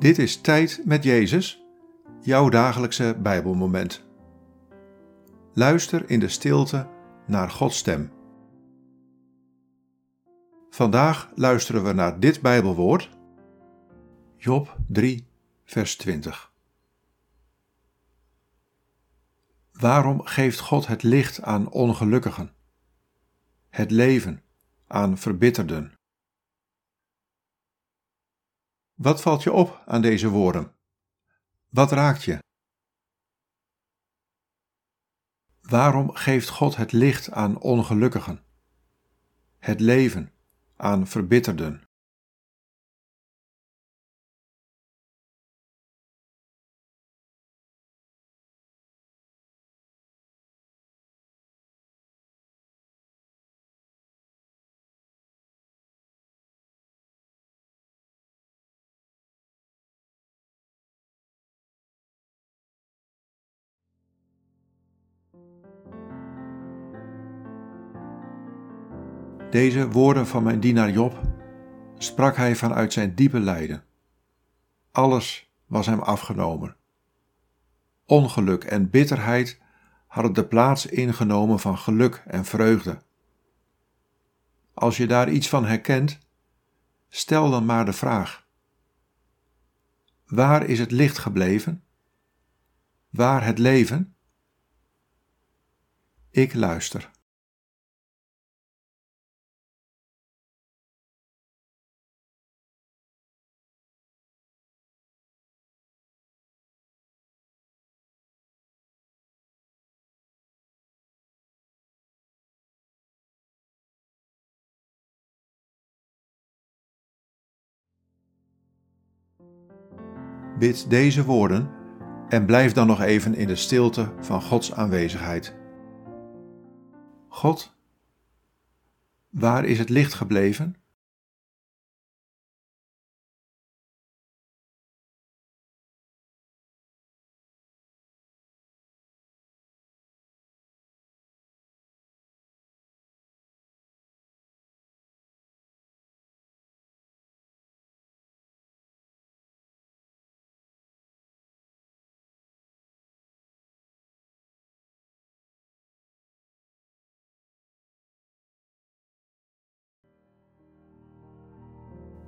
Dit is Tijd met Jezus, jouw dagelijkse Bijbelmoment. Luister in de stilte naar Gods stem. Vandaag luisteren we naar dit Bijbelwoord, Job 3, vers 20. Waarom geeft God het licht aan ongelukkigen, het leven aan verbitterden? Wat valt je op aan deze woorden? Wat raakt je? Waarom geeft God het licht aan ongelukkigen, het leven aan verbitterden? Deze woorden van mijn dienaar Job sprak hij vanuit zijn diepe lijden. Alles was hem afgenomen. Ongeluk en bitterheid hadden de plaats ingenomen van geluk en vreugde. Als je daar iets van herkent, stel dan maar de vraag: Waar is het licht gebleven? Waar het leven? Ik luister. Bid deze woorden en blijf dan nog even in de stilte van Gods aanwezigheid. God, waar is het licht gebleven?